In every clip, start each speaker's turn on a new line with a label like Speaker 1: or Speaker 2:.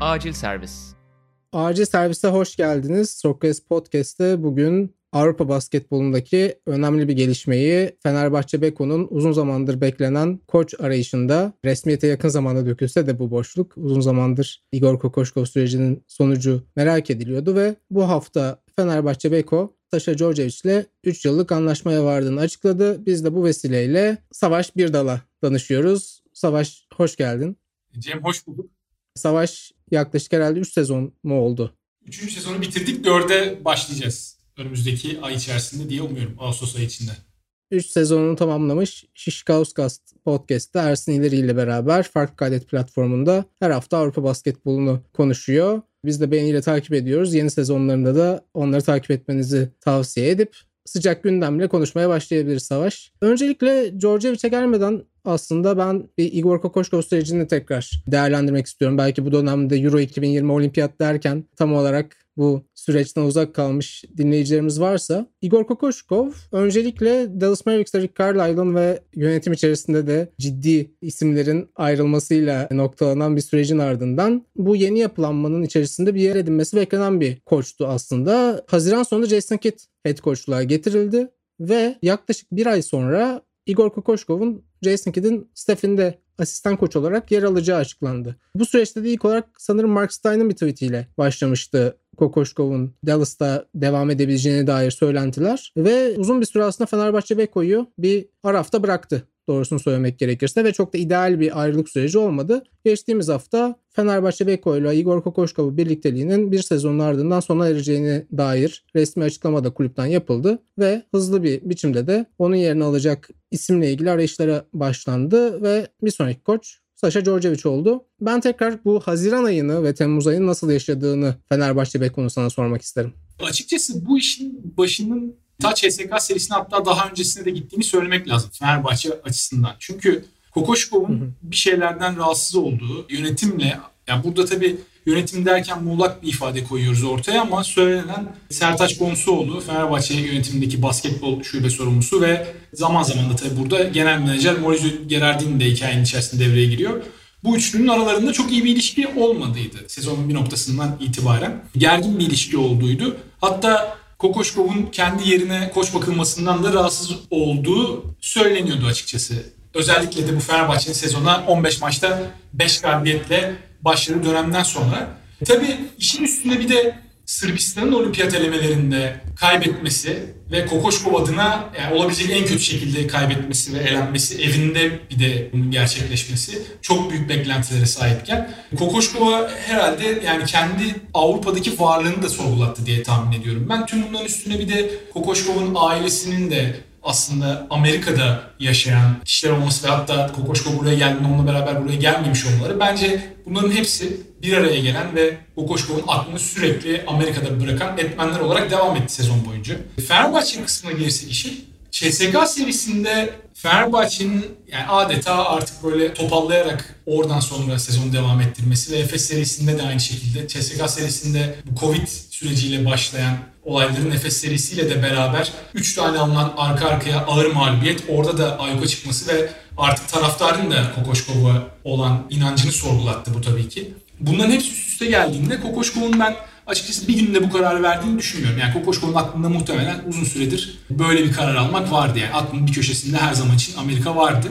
Speaker 1: Acil Servis.
Speaker 2: Acil Servis'e hoş geldiniz. Sokrates Podcast'te bugün Avrupa basketbolundaki önemli bir gelişmeyi Fenerbahçe Beko'nun uzun zamandır beklenen koç arayışında resmiyete yakın zamanda dökülse de bu boşluk uzun zamandır Igor Kokoşkov sürecinin sonucu merak ediliyordu ve bu hafta Fenerbahçe Beko Sasha Djordjevic ile 3 yıllık anlaşmaya vardığını açıkladı. Biz de bu vesileyle Savaş Birdal'a danışıyoruz. Savaş hoş geldin.
Speaker 3: Cem hoş bulduk.
Speaker 2: Savaş yaklaşık herhalde 3 sezon mu oldu?
Speaker 3: 3. sezonu bitirdik. 4'e başlayacağız. Önümüzdeki ay içerisinde diye umuyorum. Ağustos ayı içinde.
Speaker 2: 3 sezonunu tamamlamış Şişkauskas Podcast'ta Ersin İleri ile beraber Farklı Kaydet platformunda her hafta Avrupa basketbolunu konuşuyor. Biz de beğeniyle takip ediyoruz. Yeni sezonlarında da onları takip etmenizi tavsiye edip sıcak gündemle konuşmaya başlayabiliriz Savaş. Öncelikle Djordjevic'e gelmeden aslında ben Igor Kokoşkov sürecini tekrar değerlendirmek istiyorum. Belki bu dönemde Euro 2020 olimpiyat derken tam olarak bu süreçten uzak kalmış dinleyicilerimiz varsa Igor Kokoşkov öncelikle Dallas Mavericks'te Rick Carlisle'ın ve yönetim içerisinde de ciddi isimlerin ayrılmasıyla noktalanan bir sürecin ardından bu yeni yapılanmanın içerisinde bir yer edinmesi beklenen bir koçtu aslında. Haziran sonunda Jason Kidd head coachluğa getirildi ve yaklaşık bir ay sonra Igor Kokoşkov'un Jason Kidd'in staffinde asistan koç olarak yer alacağı açıklandı. Bu süreçte de ilk olarak sanırım Mark Stein'ın bir tweetiyle başlamıştı Kokoşkov'un Dallas'ta devam edebileceğine dair söylentiler ve uzun bir süre aslında Fenerbahçe Beko'yu bir arafta bıraktı doğrusunu söylemek gerekirse ve çok da ideal bir ayrılık süreci olmadı. Geçtiğimiz hafta Fenerbahçe Beko ile Igor Kokoşkova birlikteliğinin bir sezonun ardından sona ereceğine dair resmi açıklama da kulüpten yapıldı ve hızlı bir biçimde de onun yerini alacak isimle ilgili arayışlara başlandı ve bir sonraki koç Sasha Djordjevic oldu. Ben tekrar bu Haziran ayını ve Temmuz ayını nasıl yaşadığını Fenerbahçe Beko'nu sana sormak isterim.
Speaker 3: Açıkçası bu işin başının ta CSK serisine hatta daha öncesine de gittiğini söylemek lazım Fenerbahçe açısından. Çünkü Kokoşkov'un bir şeylerden rahatsız olduğu yönetimle yani burada tabii yönetim derken muğlak bir ifade koyuyoruz ortaya ama söylenen Sertaç Bonsuoğlu Fenerbahçe yönetimindeki basketbol şube sorumlusu ve zaman zaman da tabii burada genel menajer Maurizio Gerardini de hikayenin içerisinde devreye giriyor. Bu üçlünün aralarında çok iyi bir ilişki olmadıydı sezonun bir noktasından itibaren. Gergin bir ilişki olduğuydu. Hatta Kokoşkov'un kendi yerine koç bakılmasından da rahatsız olduğu söyleniyordu açıkçası. Özellikle de bu Fenerbahçe'nin sezona 15 maçta 5 galibiyetle başladığı dönemden sonra. Tabii işin üstünde bir de Sırbistan'ın olimpiyat elemelerinde kaybetmesi ve Kokoşkov adına yani olabilecek en kötü şekilde kaybetmesi ve elenmesi evinde bir de bunun gerçekleşmesi çok büyük beklentilere sahipken Kokoşkov'a herhalde yani kendi Avrupa'daki varlığını da sorgulattı diye tahmin ediyorum. Ben tüm bunların üstüne bir de Kokoşkov'un ailesinin de aslında Amerika'da yaşayan kişiler olması ve hatta Kokoşko buraya geldiğinde onunla beraber buraya gelmemiş olmaları bence bunların hepsi bir araya gelen ve Kokoşko'nun aklını sürekli Amerika'da bırakan etmenler olarak devam etti sezon boyunca. Fenerbahçe kısmına gelirsek işin CSK serisinde Fenerbahçe'nin yani adeta artık böyle topallayarak oradan sonra sezonu devam ettirmesi ve Efes serisinde de aynı şekilde CSK serisinde bu Covid süreciyle başlayan olayların Efes serisiyle de beraber 3 tane alınan arka arkaya ağır mağlubiyet orada da ayuka çıkması ve artık taraftarın da Kokoşkov'a olan inancını sorgulattı bu tabii ki. Bunların hepsi üst üste geldiğinde Kokoşkov'un ben açıkçası bir günde bu kararı verdiğini düşünmüyorum. Yani Kokoşkov'un aklında muhtemelen uzun süredir böyle bir karar almak vardı. Yani aklının bir köşesinde her zaman için Amerika vardı.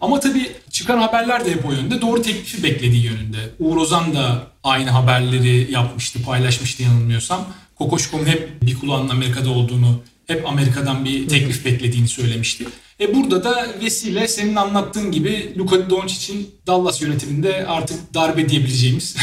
Speaker 3: Ama tabii çıkan haberler de hep o yönde. Doğru teklifi beklediği yönünde. Uğur Ozan da aynı haberleri yapmıştı, paylaşmıştı yanılmıyorsam. Kokoşkov'un hep bir kulağının Amerika'da olduğunu, hep Amerika'dan bir teklif beklediğini söylemişti. E burada da vesile senin anlattığın gibi Luka Doncic'in Dallas yönetiminde artık darbe diyebileceğimiz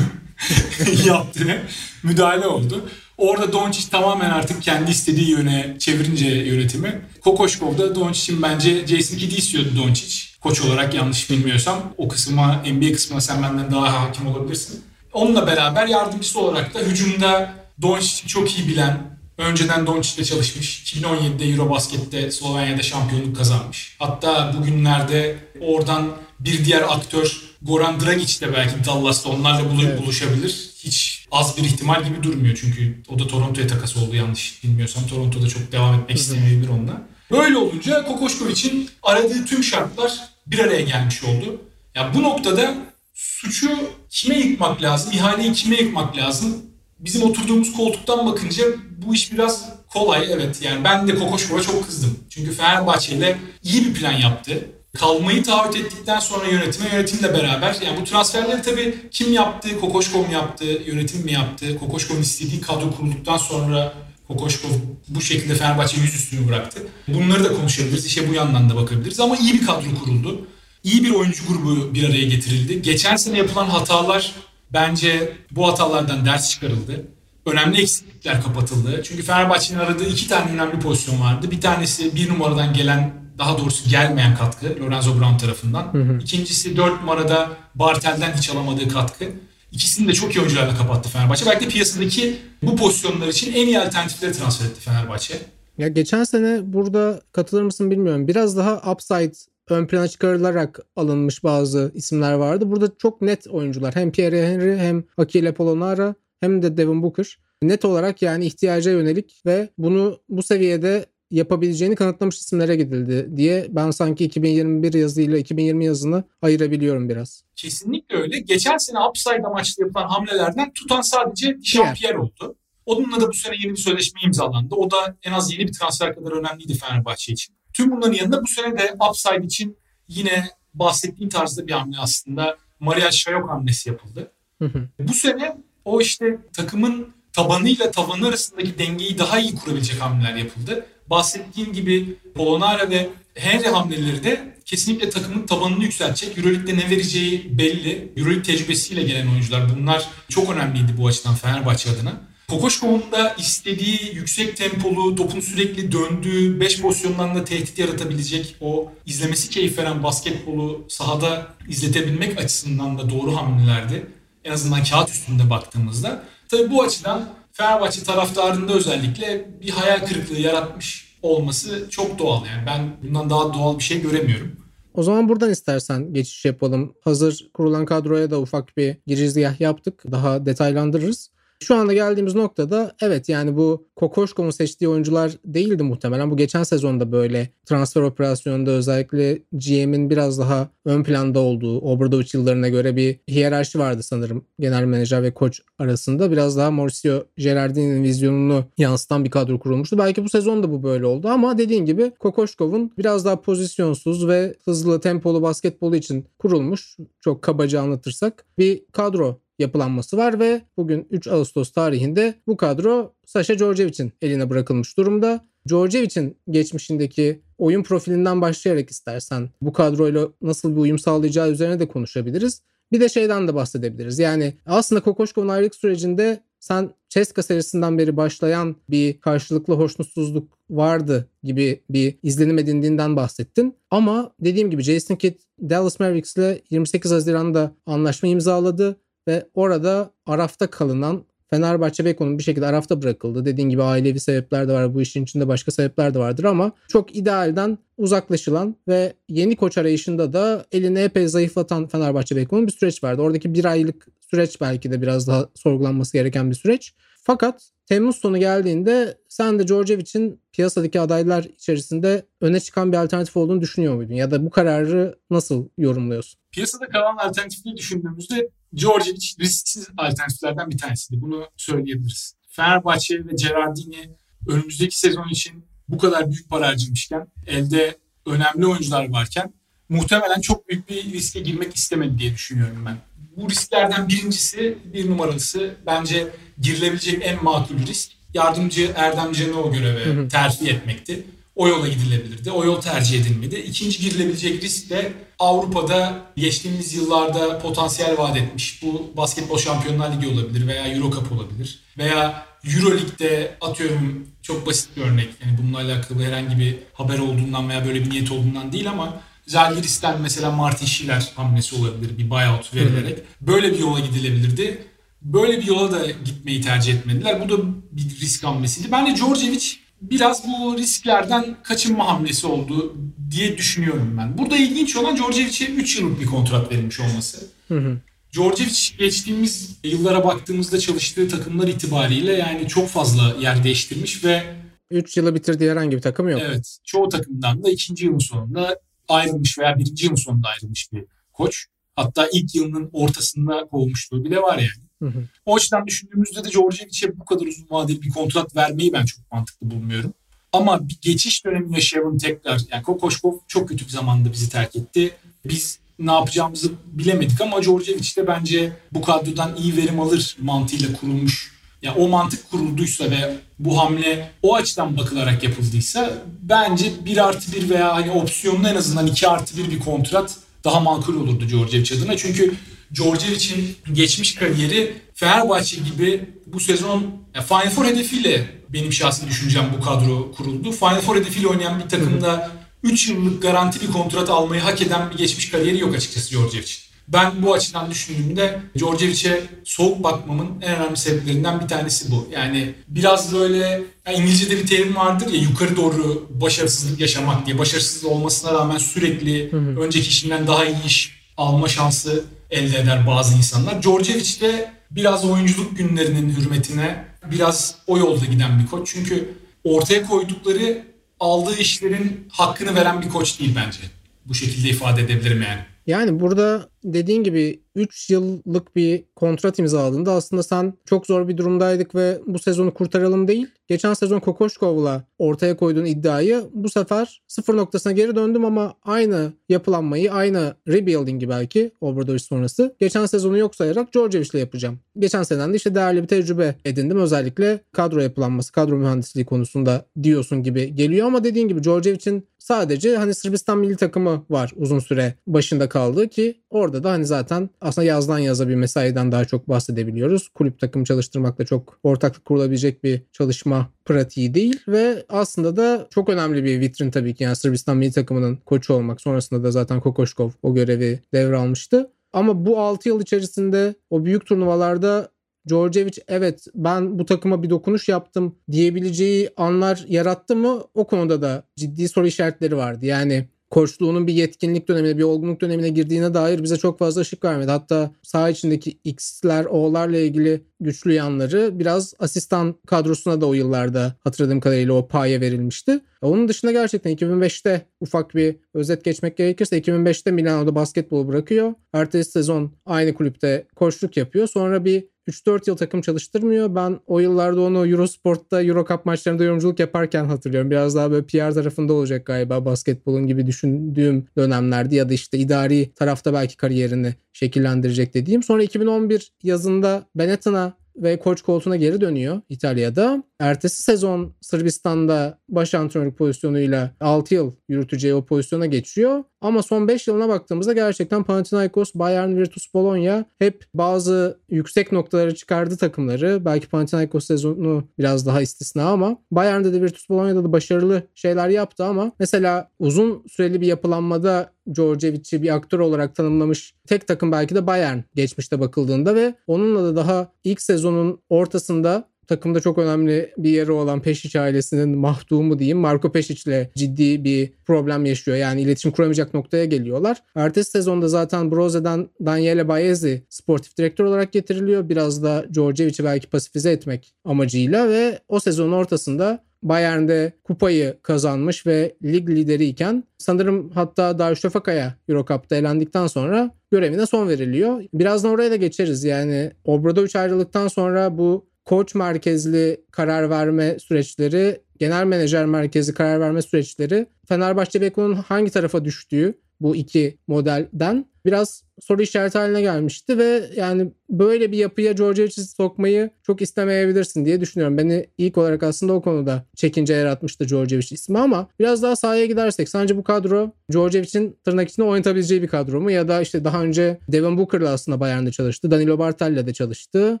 Speaker 3: yaptığı müdahale oldu. Orada Doncic tamamen artık kendi istediği yöne çevirince yönetimi. Kokoşkov da Doncic'in bence Jason Kidd'i istiyordu Doncic. Koç olarak yanlış bilmiyorsam. O kısma, NBA kısmına sen benden daha hakim olabilirsin. Onunla beraber yardımcısı olarak da hücumda Doncic'i çok iyi bilen, önceden Doncic'le çalışmış. 2017'de Eurobasket'te Slovenya'da şampiyonluk kazanmış. Hatta bugünlerde oradan bir diğer aktör Goran Dragic de belki Dallas'ta onlarla bulup evet. buluşabilir. Hiç az bir ihtimal gibi durmuyor çünkü o da Toronto'ya takas oldu yanlış bilmiyorsam. Toronto'da çok devam etmek istemeyebilir onunla. Böyle olunca Kokoşkov için aradığı tüm şartlar bir araya gelmiş oldu. Ya bu noktada suçu kime yıkmak lazım? İhaleyi kime yıkmak lazım? Bizim oturduğumuz koltuktan bakınca bu iş biraz kolay evet. Yani ben de Kokoşkov'a çok kızdım. Çünkü Fenerbahçe ile iyi bir plan yaptı. Kalmayı taahhüt ettikten sonra yönetime, yönetimle beraber yani bu transferleri tabii kim yaptı? Kokoşkov mu yaptı? Yönetim mi yaptı? Kokoşkov'un istediği kadro kurulduktan sonra Kokoşkov bu şekilde Fenerbahçe yüzüstü bıraktı. Bunları da konuşabiliriz. İşte bu yandan da bakabiliriz. Ama iyi bir kadro kuruldu. İyi bir oyuncu grubu bir araya getirildi. Geçen sene yapılan hatalar bence bu hatalardan ders çıkarıldı. Önemli eksiklikler kapatıldı. Çünkü Fenerbahçe'nin aradığı iki tane önemli pozisyon vardı. Bir tanesi bir numaradan gelen daha doğrusu gelmeyen katkı Lorenzo Brown tarafından. Hı hı. İkincisi dört numarada Bartel'den hiç alamadığı katkı. İkisini de çok iyi oyuncularla kapattı Fenerbahçe. Belki de piyasadaki bu pozisyonlar için en iyi alternatifleri transfer etti Fenerbahçe.
Speaker 2: Ya geçen sene burada katılır mısın bilmiyorum. Biraz daha upside ön plana çıkarılarak alınmış bazı isimler vardı. Burada çok net oyuncular. Hem Pierre Henry hem Akile Polonara hem de Devin Booker. Net olarak yani ihtiyaca yönelik ve bunu bu seviyede yapabileceğini kanıtlamış isimlere gidildi diye ben sanki 2021 yazıyla 2020 yazını ayırabiliyorum biraz.
Speaker 3: Kesinlikle öyle. Geçen sene upside amaçlı yapılan hamlelerden tutan sadece Jean-Pierre oldu. Onunla da bu sene yeni bir sözleşme imzalandı. O da en az yeni bir transfer kadar önemliydi Fenerbahçe için. Tüm bunların yanında bu sene de upside için yine bahsettiğim tarzda bir hamle aslında. Maria Şayok hamlesi yapıldı. Hı hı. Bu sene o işte takımın tabanıyla tavanı arasındaki dengeyi daha iyi kurabilecek hamleler yapıldı. Bahsettiğim gibi Polonara ve Henry hamleleri de kesinlikle takımın tabanını yükseltecek. Euroleague'de ne vereceği belli. Euroleague tecrübesiyle gelen oyuncular bunlar çok önemliydi bu açıdan Fenerbahçe adına. Kokoşkov'un da istediği yüksek tempolu, topun sürekli döndüğü, 5 pozisyondan da tehdit yaratabilecek o izlemesi keyif veren basketbolu sahada izletebilmek açısından da doğru hamlelerdi. En azından kağıt üstünde baktığımızda. Tabii bu açıdan Fenerbahçe taraftarında özellikle bir hayal kırıklığı yaratmış olması çok doğal. Yani ben bundan daha doğal bir şey göremiyorum.
Speaker 2: O zaman buradan istersen geçiş yapalım. Hazır kurulan kadroya da ufak bir girizgah yaptık. Daha detaylandırırız. Şu anda geldiğimiz noktada evet yani bu Kokoşko'nun seçtiği oyuncular değildi muhtemelen. Bu geçen sezonda böyle transfer operasyonunda özellikle GM'in biraz daha ön planda olduğu Obradovic yıllarına göre bir hiyerarşi vardı sanırım genel menajer ve koç arasında. Biraz daha Mauricio Gerardini'nin vizyonunu yansıtan bir kadro kurulmuştu. Belki bu sezon da bu böyle oldu ama dediğin gibi Kokoşkov'un biraz daha pozisyonsuz ve hızlı tempolu basketbolu için kurulmuş çok kabaca anlatırsak bir kadro yapılanması var ve bugün 3 Ağustos tarihinde bu kadro Sasha Djordjevic'in eline bırakılmış durumda. Djordjevic'in geçmişindeki oyun profilinden başlayarak istersen bu kadroyla nasıl bir uyum sağlayacağı üzerine de konuşabiliriz. Bir de şeyden de bahsedebiliriz. Yani aslında Kokoşkov'un ayrılık sürecinde sen Ceska serisinden beri başlayan bir karşılıklı hoşnutsuzluk vardı gibi bir izlenim edindiğinden bahsettin. Ama dediğim gibi Jason Kidd Dallas Mavericks ile 28 Haziran'da anlaşma imzaladı ve orada Araf'ta kalınan Fenerbahçe Beko'nun bir şekilde Araf'ta bırakıldı. Dediğin gibi ailevi sebepler de var. Bu işin içinde başka sebepler de vardır ama çok idealden uzaklaşılan ve yeni koç arayışında da elini epey zayıflatan Fenerbahçe Beko'nun bir süreç vardı. Oradaki bir aylık süreç belki de biraz daha sorgulanması gereken bir süreç. Fakat Temmuz sonu geldiğinde sen de Djordjevic'in piyasadaki adaylar içerisinde öne çıkan bir alternatif olduğunu düşünüyor muydun? Ya da bu kararı nasıl yorumluyorsun?
Speaker 3: Piyasada kalan alternatifleri düşündüğümüzde Djordjevic risksiz alternatiflerden bir tanesiydi. Bunu söyleyebiliriz. Fenerbahçe ve Gerardini önümüzdeki sezon için bu kadar büyük para harcamışken, elde önemli oyuncular varken muhtemelen çok büyük bir riske girmek istemedi diye düşünüyorum ben. Bu risklerden birincisi, bir numaralısı bence girilebilecek en makul risk yardımcı Erdem o göreve terfi etmekti. O yola gidilebilirdi. O yol tercih edilmedi. İkinci girilebilecek risk de Avrupa'da geçtiğimiz yıllarda potansiyel vaat etmiş. Bu basketbol şampiyonlar ligi olabilir veya Euro Cup olabilir. Veya Euro Lig'de atıyorum çok basit bir örnek. Yani bununla alakalı herhangi bir haber olduğundan veya böyle bir niyet olduğundan değil ama Zalgiris'ten mesela Martin Schiller hamlesi olabilir bir buyout verilerek. Böyle bir yola gidilebilirdi. Böyle bir yola da gitmeyi tercih etmediler. Bu da bir risk hamlesiydi. Bence Djordjevic biraz bu risklerden kaçınma hamlesi oldu diye düşünüyorum ben. Burada ilginç olan Djordjevic'e 3 yıllık bir kontrat verilmiş olması. Hı hı. Djordjevic geçtiğimiz yıllara baktığımızda çalıştığı takımlar itibariyle yani çok fazla yer değiştirmiş ve
Speaker 2: 3 yılı bitirdiği herhangi bir takım yok.
Speaker 3: Evet. Çoğu takımdan da ikinci yılın sonunda ayrılmış veya birinci yılın sonunda ayrılmış bir koç. Hatta ilk yılının ortasında kovmuşluğu bile var yani. Hı hı. O açıdan düşündüğümüzde de Djordjevic'e bu kadar uzun vadeli bir kontrat vermeyi ben çok mantıklı bulmuyorum. Ama bir geçiş dönemi yaşayalım tekrar. Yani Kokoşkov çok kötü bir zamanda bizi terk etti. Biz ne yapacağımızı bilemedik ama Djordjevic de bence bu kadrodan iyi verim alır mantığıyla kurulmuş. Yani o mantık kurulduysa ve bu hamle o açıdan bakılarak yapıldıysa bence 1 artı 1 veya hani opsiyonlu en azından 2 artı 1 bir kontrat daha makul olurdu Djordjevic adına. Çünkü Djordjevic'in geçmiş kariyeri Fenerbahçe gibi bu sezon Final Four hedefiyle benim şahsi düşüncem bu kadro kuruldu. Final Four hedefiyle oynayan bir takımda 3 yıllık garanti bir kontrat almayı hak eden bir geçmiş kariyeri yok açıkçası Djordjevic'in. Ben bu açıdan düşündüğümde Djordjevic'e soğuk bakmamın en önemli sebeplerinden bir tanesi bu. Yani biraz böyle yani İngilizce'de bir terim vardır ya yukarı doğru başarısızlık yaşamak diye. Başarısız olmasına rağmen sürekli hı hı. önceki işinden daha iyi iş alma şansı elde eder bazı insanlar. Djordjevic de biraz oyunculuk günlerinin hürmetine biraz o yolda giden bir koç. Çünkü ortaya koydukları aldığı işlerin hakkını veren bir koç değil bence. Bu şekilde ifade edebilirim yani.
Speaker 2: Yani burada dediğin gibi 3 yıllık bir kontrat imzaladığında aslında sen çok zor bir durumdaydık ve bu sezonu kurtaralım değil. Geçen sezon Kokoşkov'la ortaya koyduğun iddiayı bu sefer sıfır noktasına geri döndüm ama aynı yapılanmayı, aynı rebuilding'i belki Obradoviç sonrası geçen sezonu yok sayarak Djordjevic'le yapacağım. Geçen seneden de işte değerli bir tecrübe edindim. Özellikle kadro yapılanması, kadro mühendisliği konusunda diyorsun gibi geliyor ama dediğin gibi Djordjevic'in sadece hani Sırbistan milli takımı var uzun süre başında kaldığı ki orada da hani zaten aslında yazdan yaza bir mesaiden daha çok bahsedebiliyoruz. Kulüp takım çalıştırmakla çok ortaklık kurulabilecek bir çalışma pratiği değil ve aslında da çok önemli bir vitrin tabii ki. Yani Sırbistan milli takımının koçu olmak. Sonrasında da zaten Kokoşkov o görevi devralmıştı. Ama bu 6 yıl içerisinde o büyük turnuvalarda Djordjevic evet ben bu takıma bir dokunuş yaptım diyebileceği anlar yarattı mı? O konuda da ciddi soru işaretleri vardı. Yani koçluğunun bir yetkinlik dönemine, bir olgunluk dönemine girdiğine dair bize çok fazla ışık vermedi. Hatta saha içindeki X'ler, O'larla ilgili güçlü yanları biraz asistan kadrosuna da o yıllarda hatırladığım kadarıyla o paye verilmişti. Onun dışında gerçekten 2005'te ufak bir özet geçmek gerekirse 2005'te Milano'da basketbolu bırakıyor. Ertesi sezon aynı kulüpte koçluk yapıyor. Sonra bir 3-4 yıl takım çalıştırmıyor. Ben o yıllarda onu Eurosport'ta Euro Cup maçlarında yorumculuk yaparken hatırlıyorum. Biraz daha böyle PR tarafında olacak galiba basketbolun gibi düşündüğüm dönemlerdi ya da işte idari tarafta belki kariyerini şekillendirecek dediğim. Sonra 2011 yazında Benetton'a ve koç koltuğuna geri dönüyor İtalya'da. Ertesi sezon Sırbistan'da baş antrenörlük pozisyonuyla 6 yıl yürüteceği o pozisyona geçiyor. Ama son 5 yılına baktığımızda gerçekten Panathinaikos, Bayern, Virtus Bologna hep bazı yüksek noktaları çıkardı takımları. Belki Panathinaikos sezonu biraz daha istisna ama Bayern'de de Virtus Bologna'da da başarılı şeyler yaptı ama mesela uzun süreli bir yapılanmada Djordjevic'i bir aktör olarak tanımlamış tek takım belki de Bayern geçmişte bakıldığında ve onunla da daha ilk sezonun ortasında takımda çok önemli bir yeri olan Pešić ailesinin mahdumu diyeyim Marco Pešić'le ciddi bir problem yaşıyor. Yani iletişim kuramayacak noktaya geliyorlar. Ertesi sezonda zaten Broze'den Daniele Baezi sportif direktör olarak getiriliyor. Biraz da Djordjevic'i belki pasifize etmek amacıyla ve o sezonun ortasında Bayern'de kupayı kazanmış ve lig lideriyken sanırım hatta Darüşşafaka'ya Eurocup'ta elendikten sonra görevine son veriliyor. Birazdan oraya da geçeriz. Yani Obradoviç ayrılıktan sonra bu koç merkezli karar verme süreçleri, genel menajer merkezli karar verme süreçleri Fenerbahçe Beko'nun hangi tarafa düştüğü bu iki modelden biraz soru işareti haline gelmişti ve yani böyle bir yapıya Djordjevic'i sokmayı çok istemeyebilirsin diye düşünüyorum. Beni ilk olarak aslında o konuda çekince yaratmıştı Djordjevic ismi ama biraz daha sahaya gidersek sence bu kadro Djordjevic'in tırnak içinde oynatabileceği bir kadro mu? Ya da işte daha önce Devin Booker'la aslında Bayern'de çalıştı. Danilo Bartel'le de çalıştı.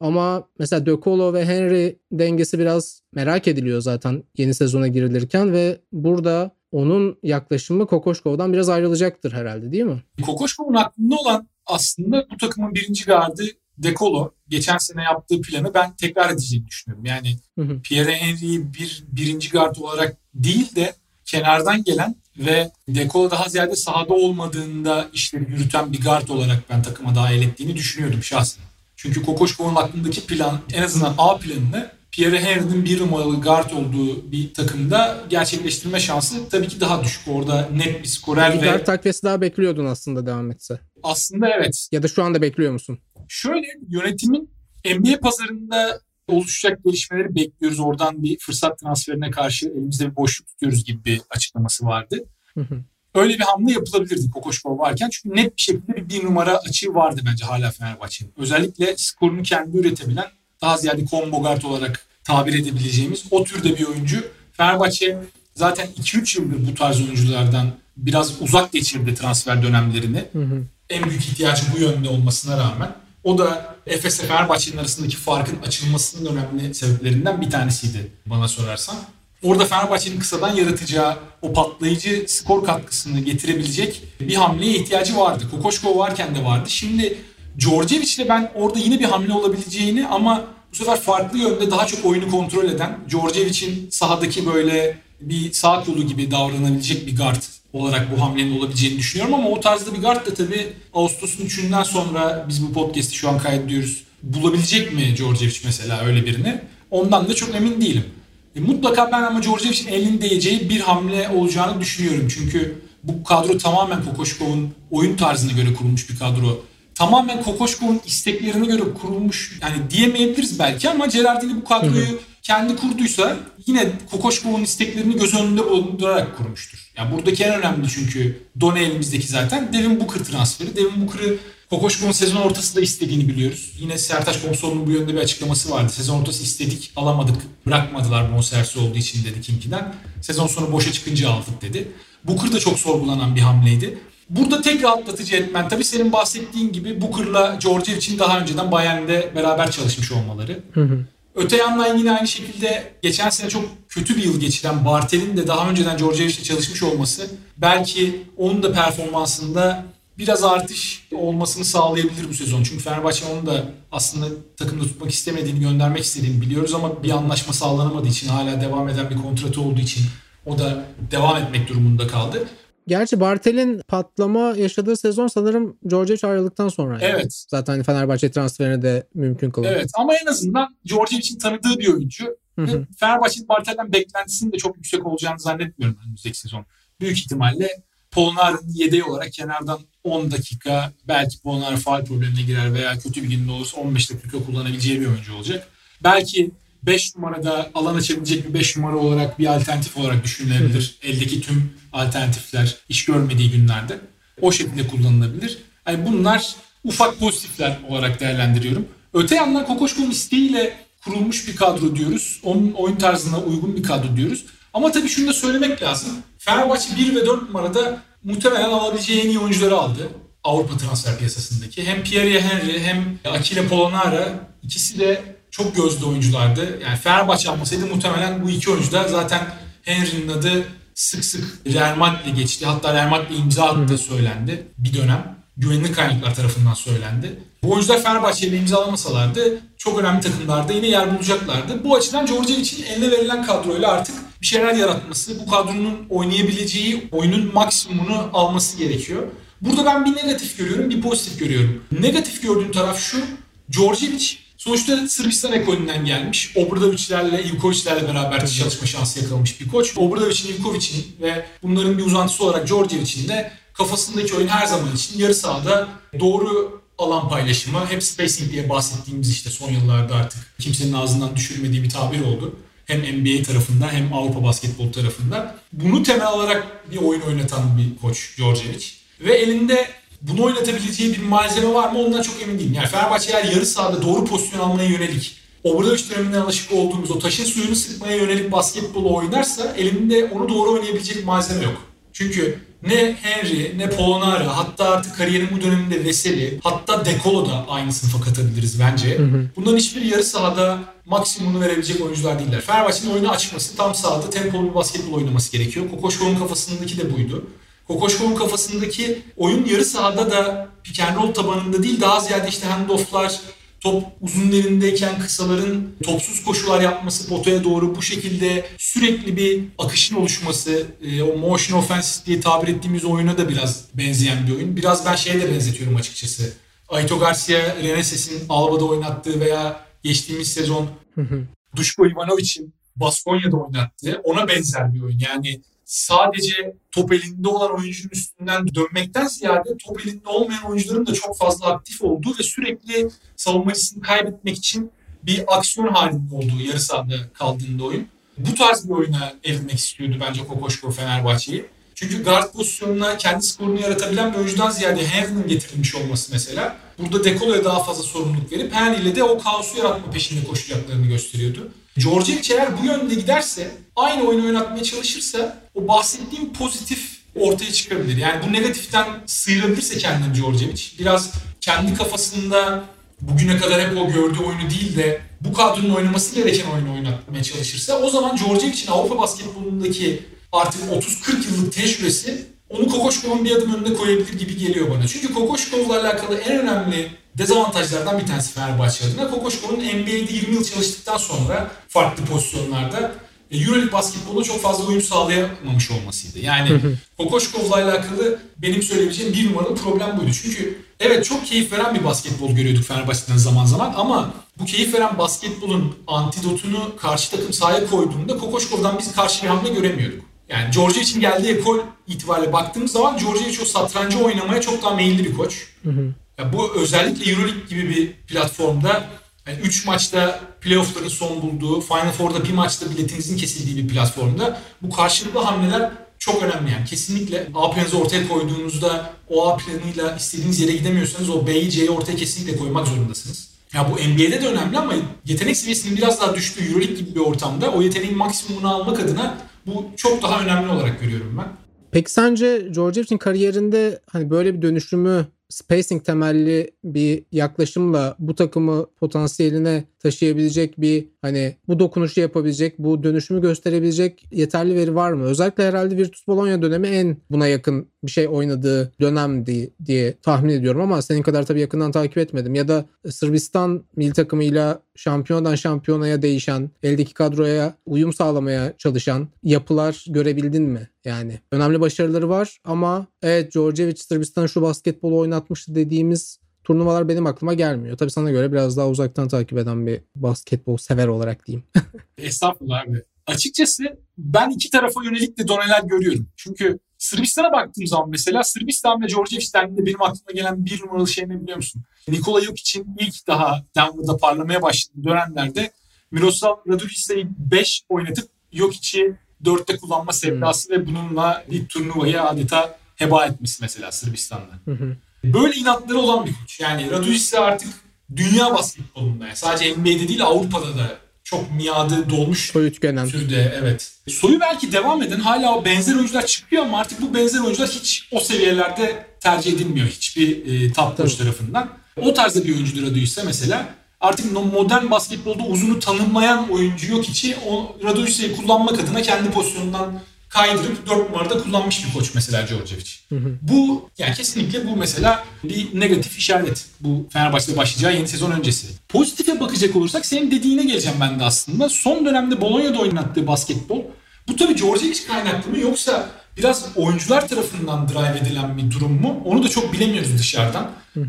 Speaker 2: Ama mesela De Colo ve Henry dengesi biraz merak ediliyor zaten yeni sezona girilirken ve burada onun yaklaşımı Kokoşkov'dan biraz ayrılacaktır herhalde değil mi?
Speaker 3: Kokoşkov'un aklında olan aslında bu takımın birinci gardı Dekolo geçen sene yaptığı planı ben tekrar edeceğini düşünüyorum. Yani Pierre Henry'i bir birinci gard olarak değil de kenardan gelen ve Dekolo daha ziyade sahada olmadığında işleri yürüten bir gard olarak ben takıma dahil ettiğini düşünüyordum şahsen. Çünkü Kokoşkov'un aklındaki plan en azından A planını Pierre Henry'nin bir numaralı guard olduğu bir takımda gerçekleştirme şansı tabii ki daha düşük. Orada net bir skorer
Speaker 2: bir
Speaker 3: ve...
Speaker 2: guard takviyesi daha bekliyordun aslında devam etse.
Speaker 3: Aslında evet.
Speaker 2: Ya da şu anda bekliyor musun?
Speaker 3: Şöyle yönetimin NBA pazarında oluşacak gelişmeleri bekliyoruz. Oradan bir fırsat transferine karşı elimizde bir boşluk tutuyoruz gibi bir açıklaması vardı. Öyle bir hamle yapılabilirdi Kokoşkov varken. Çünkü net bir şekilde bir, bir numara açığı vardı bence hala Fenerbahçe'nin. Özellikle skorunu kendi üretebilen daha ziyade combo guard olarak tabir edebileceğimiz o türde bir oyuncu. Fenerbahçe zaten 2-3 yıldır bu tarz oyunculardan biraz uzak geçirdi transfer dönemlerini. Hı hı. En büyük ihtiyacı bu yönde olmasına rağmen. O da Efes ile Fenerbahçe'nin arasındaki farkın açılmasının önemli sebeplerinden bir tanesiydi bana sorarsan. Orada Fenerbahçe'nin kısadan yaratacağı o patlayıcı skor katkısını getirebilecek bir hamleye ihtiyacı vardı. Kokoşkov varken de vardı. Şimdi Djordjevic ile ben orada yine bir hamle olabileceğini ama bu sefer farklı yönde daha çok oyunu kontrol eden Djordjevic'in sahadaki böyle bir sağ kolu gibi davranabilecek bir guard olarak bu hamlenin olabileceğini düşünüyorum ama o tarzda bir guard da tabii Ağustos'un 3'ünden sonra biz bu podcast'i şu an kaydediyoruz. Bulabilecek mi Djordjevic mesela öyle birini? Ondan da çok emin değilim. E, mutlaka ben ama Djordjevic'in elinin değeceği bir hamle olacağını düşünüyorum. Çünkü bu kadro tamamen Kokoşkov'un oyun tarzına göre kurulmuş bir kadro. Tamamen Kokoşkov'un isteklerine göre kurulmuş yani diyemeyebiliriz belki ama Gerardini bu kadroyu hı hı. kendi kurduysa yine Kokoşkov'un isteklerini göz önünde bulundurarak kurmuştur. Yani buradaki en önemli çünkü Done elimizdeki zaten Devin Booker transferi. Devin Booker'ı Kokoşkov'un sezon ortasında istediğini biliyoruz. Yine Sertaç Komsoğlu'nun bu yönde bir açıklaması vardı. Sezon ortası istedik, alamadık, bırakmadılar bonservisi olduğu için dedi Kimki'den. Sezon sonu boşa çıkınca aldık dedi. Booker da çok sorgulanan bir hamleydi. Burada tek rahatlatıcı etmen tabii senin bahsettiğin gibi Booker'la George için daha önceden Bayern'de beraber çalışmış olmaları. Hı hı. Öte yandan yine aynı şekilde geçen sene çok kötü bir yıl geçiren Bartel'in de daha önceden Georgievic'le çalışmış olması belki onun da performansında biraz artış olmasını sağlayabilir bu sezon. Çünkü Fenerbahçe onu da aslında takımda tutmak istemediğini, göndermek istediğini biliyoruz ama bir anlaşma sağlanamadığı için hala devam eden bir kontratı olduğu için o da devam etmek durumunda kaldı.
Speaker 2: Gerçi Bartel'in patlama yaşadığı sezon sanırım Djordjevic ayrıldıktan sonra.
Speaker 3: Evet.
Speaker 2: Zaten hani Fenerbahçe transferini de mümkün kıldı.
Speaker 3: Evet ama en azından Djordjevic'in tanıdığı bir oyuncu. Fenerbahçe'nin Bartel'den beklentisinin de çok yüksek olacağını zannetmiyorum önümüzdeki sezon. Büyük ihtimalle Polnar'ın yedeği olarak kenardan 10 dakika belki Polnar faal problemine girer veya kötü bir günde olursa 15 dakika kullanabileceği bir oyuncu olacak. Belki 5 numarada alan açabilecek bir 5 numara olarak bir alternatif olarak düşünülebilir. Eldeki tüm alternatifler iş görmediği günlerde o şekilde kullanılabilir. Yani bunlar ufak pozitifler olarak değerlendiriyorum. Öte yandan Kokoşko'nun isteğiyle kurulmuş bir kadro diyoruz. Onun oyun tarzına uygun bir kadro diyoruz. Ama tabii şunu da söylemek lazım. Fenerbahçe 1 ve 4 numarada muhtemelen alabileceği en iyi oyuncuları aldı. Avrupa transfer piyasasındaki. Hem Pierre Henry hem Akile Polonara ikisi de çok gözlü oyunculardı. Yani Fenerbahçe almasaydı muhtemelen bu iki oyuncu da zaten Henry'nin adı sık sık Real Madrid'le geçti. Hatta Real Madrid'le imza attığı söylendi bir dönem. Güvenli kaynaklar tarafından söylendi. Bu oyuncular Fenerbahçe ile imzalamasalardı çok önemli takımlarda yine yer bulacaklardı. Bu açıdan Djordjevic'in eline verilen kadroyla artık bir şeyler yaratması, bu kadronun oynayabileceği oyunun maksimumunu alması gerekiyor. Burada ben bir negatif görüyorum, bir pozitif görüyorum. Negatif gördüğüm taraf şu, Djordjevic Sonuçta Sırbistan ekolünden gelmiş. Obradovic'lerle, Ivkovic'lerle beraber çalışma şansı yakalamış bir koç. Obradovic'in, Ivkovic'in ve bunların bir uzantısı olarak Djordjevic'in de kafasındaki oyun her zaman için yarı sahada doğru alan paylaşımı, hep spacing diye bahsettiğimiz işte son yıllarda artık kimsenin ağzından düşürmediği bir tabir oldu. Hem NBA tarafında hem Avrupa basketbol tarafında. Bunu temel alarak bir oyun oynatan bir koç Djordjevic. Ve elinde bunu oynatabileceği bir malzeme var mı ondan çok emin değilim. Yani Fenerbahçe eğer yarı sahada doğru pozisyon almaya yönelik Obradoviç döneminden alışık olduğumuz o taşın suyunu sıkmaya yönelik basketbolu oynarsa elinde onu doğru oynayabilecek malzeme yok. Çünkü ne Henry ne Polonara hatta artık kariyerin bu döneminde Veseli hatta Dekolo da aynı sınıfa katabiliriz bence. Hı hı. Bunların hiçbir yarı sahada maksimumunu verebilecek oyuncular değiller. Fenerbahçe'nin oyunu açması tam sahada tempolu bir basketbol oynaması gerekiyor. Kokoşkov'un kafasındaki de buydu. Kokoşkov'un kafasındaki oyun yarı sahada da pick and roll tabanında değil daha ziyade işte handofflar, top uzun elindeyken kısaların topsuz koşular yapması potaya doğru bu şekilde sürekli bir akışın oluşması, e, o motion offense diye tabir ettiğimiz oyuna da biraz benzeyen bir oyun. Biraz ben şeye de benzetiyorum açıkçası. Aito Garcia, Reneses'in Alba'da oynattığı veya geçtiğimiz sezon Duško Ivanovic'in Baskonya'da oynattığı ona benzer bir oyun. Yani sadece top elinde olan oyuncunun üstünden dönmekten ziyade top elinde olmayan oyuncuların da çok fazla aktif olduğu ve sürekli savunmacısını kaybetmek için bir aksiyon halinde olduğu yarı sahada kaldığında oyun. Bu tarz bir oyuna evrilmek istiyordu bence Kokoşko Fenerbahçe'yi. Çünkü guard pozisyonuna kendi skorunu yaratabilen bir oyuncudan ziyade Henry'nin getirilmiş olması mesela. Burada Dekolo'ya daha fazla sorumluluk verip Henry ile de o kaosu yaratma peşinde koşacaklarını gösteriyordu. Djordjevic eğer bu yönde giderse, aynı oyunu oynatmaya çalışırsa o bahsettiğim pozitif ortaya çıkabilir. Yani bu negatiften sıyrılırsa kendini Djordjevic, biraz kendi kafasında bugüne kadar hep o gördüğü oyunu değil de bu kadronun oynaması gereken oyunu oynatmaya çalışırsa o zaman Djordjevic'in Avrupa basketbolundaki artık 30-40 yıllık tecrübesi onu Kokoşkov'un bir adım önüne koyabilir gibi geliyor bana. Çünkü Kokoşkov'la alakalı en önemli dezavantajlardan bir tanesi Fenerbahçe adına. Kokoşkov'un NBA'de 20 yıl çalıştıktan sonra farklı pozisyonlarda e, Euroleague basketboluna çok fazla uyum sağlayamamış olmasıydı. Yani Kokoşkov'la alakalı benim söyleyebileceğim bir numaralı problem buydu. Çünkü evet çok keyif veren bir basketbol görüyorduk Fenerbahçe'den zaman zaman ama bu keyif veren basketbolun antidotunu karşı takım sahaya koyduğunda Kokoşkov'dan biz karşı bir hamle göremiyorduk. Yani Georgia için geldiği ekol itibariyle baktığımız zaman Georgia için satrancı oynamaya çok daha meyilli bir koç. Hı hı. Ya bu özellikle Euroleague gibi bir platformda 3 yani maçta playoffların son bulduğu, Final Four'da bir maçta biletinizin kesildiği bir platformda bu karşılıklı hamleler çok önemli yani. Kesinlikle A planınızı ortaya koyduğunuzda o A planıyla istediğiniz yere gidemiyorsanız o B'yi C'yi ortaya kesinlikle koymak zorundasınız. Ya bu NBA'de de önemli ama yetenek seviyesinin biraz daha düştüğü Euroleague gibi bir ortamda o yeteneğin maksimumunu almak adına bu çok daha önemli olarak görüyorum ben.
Speaker 2: Peki sence Georgiev'in kariyerinde hani böyle bir dönüşümü spacing temelli bir yaklaşımla bu takımı potansiyeline taşıyabilecek bir hani bu dokunuşu yapabilecek, bu dönüşümü gösterebilecek yeterli veri var mı? Özellikle herhalde Virtus Bologna dönemi en buna yakın bir şey oynadığı dönemdi diye tahmin ediyorum ama senin kadar tabii yakından takip etmedim. Ya da Sırbistan milli takımıyla şampiyonadan şampiyonaya değişen, eldeki kadroya uyum sağlamaya çalışan yapılar görebildin mi? Yani önemli başarıları var ama evet Djordjevic Sırbistan'a şu basketbolu oynatmıştı dediğimiz turnuvalar benim aklıma gelmiyor. Tabii sana göre biraz daha uzaktan takip eden bir basketbol sever olarak diyeyim.
Speaker 3: Estağfurullah abi. Açıkçası ben iki tarafa yönelik de doneler görüyorum. Çünkü Sırbistan'a baktığım zaman mesela Sırbistan ve Djordjevic dendiğinde benim aklıma gelen bir numaralı şey ne biliyor musun? Nikola Jokic'in ilk daha Denver'da parlamaya başladığı dönemlerde Miroslav Raduljić'i 5 oynatıp Jokic'i 4'te kullanma sevdası hmm. ve bununla bir turnuvayı adeta heba etmesi mesela Sırbistan'da. Hı Böyle inatları olan bir koç. Yani Raduljić artık dünya basketbolunda yani sadece NBA'de değil Avrupa'da da çok miadı dolmuş
Speaker 2: Soyu tükenen.
Speaker 3: türde evet. Soyu belki devam eden hala o benzer oyuncular çıkıyor ama artık bu benzer oyuncular hiç o seviyelerde tercih edilmiyor hiçbir e, top coach tarafından. O tarzda bir oyuncudur Raduljić mesela artık modern basketbolda uzunu tanımlayan oyuncu yok içi. O Raduljić'i kullanmak adına kendi pozisyonundan kaydırıp 4 numarada kullanmış bir koç mesela Djordjevic. Bu yani kesinlikle bu mesela bir negatif işaret. Bu Fenerbahçe'de başlayacağı yeni sezon öncesi. Pozitife bakacak olursak senin dediğine geleceğim ben de aslında. Son dönemde Bologna'da oynattığı basketbol bu tabii Djordjevic kaynaklı mı yoksa biraz oyuncular tarafından drive edilen bir durum mu? Onu da çok bilemiyoruz dışarıdan. Hı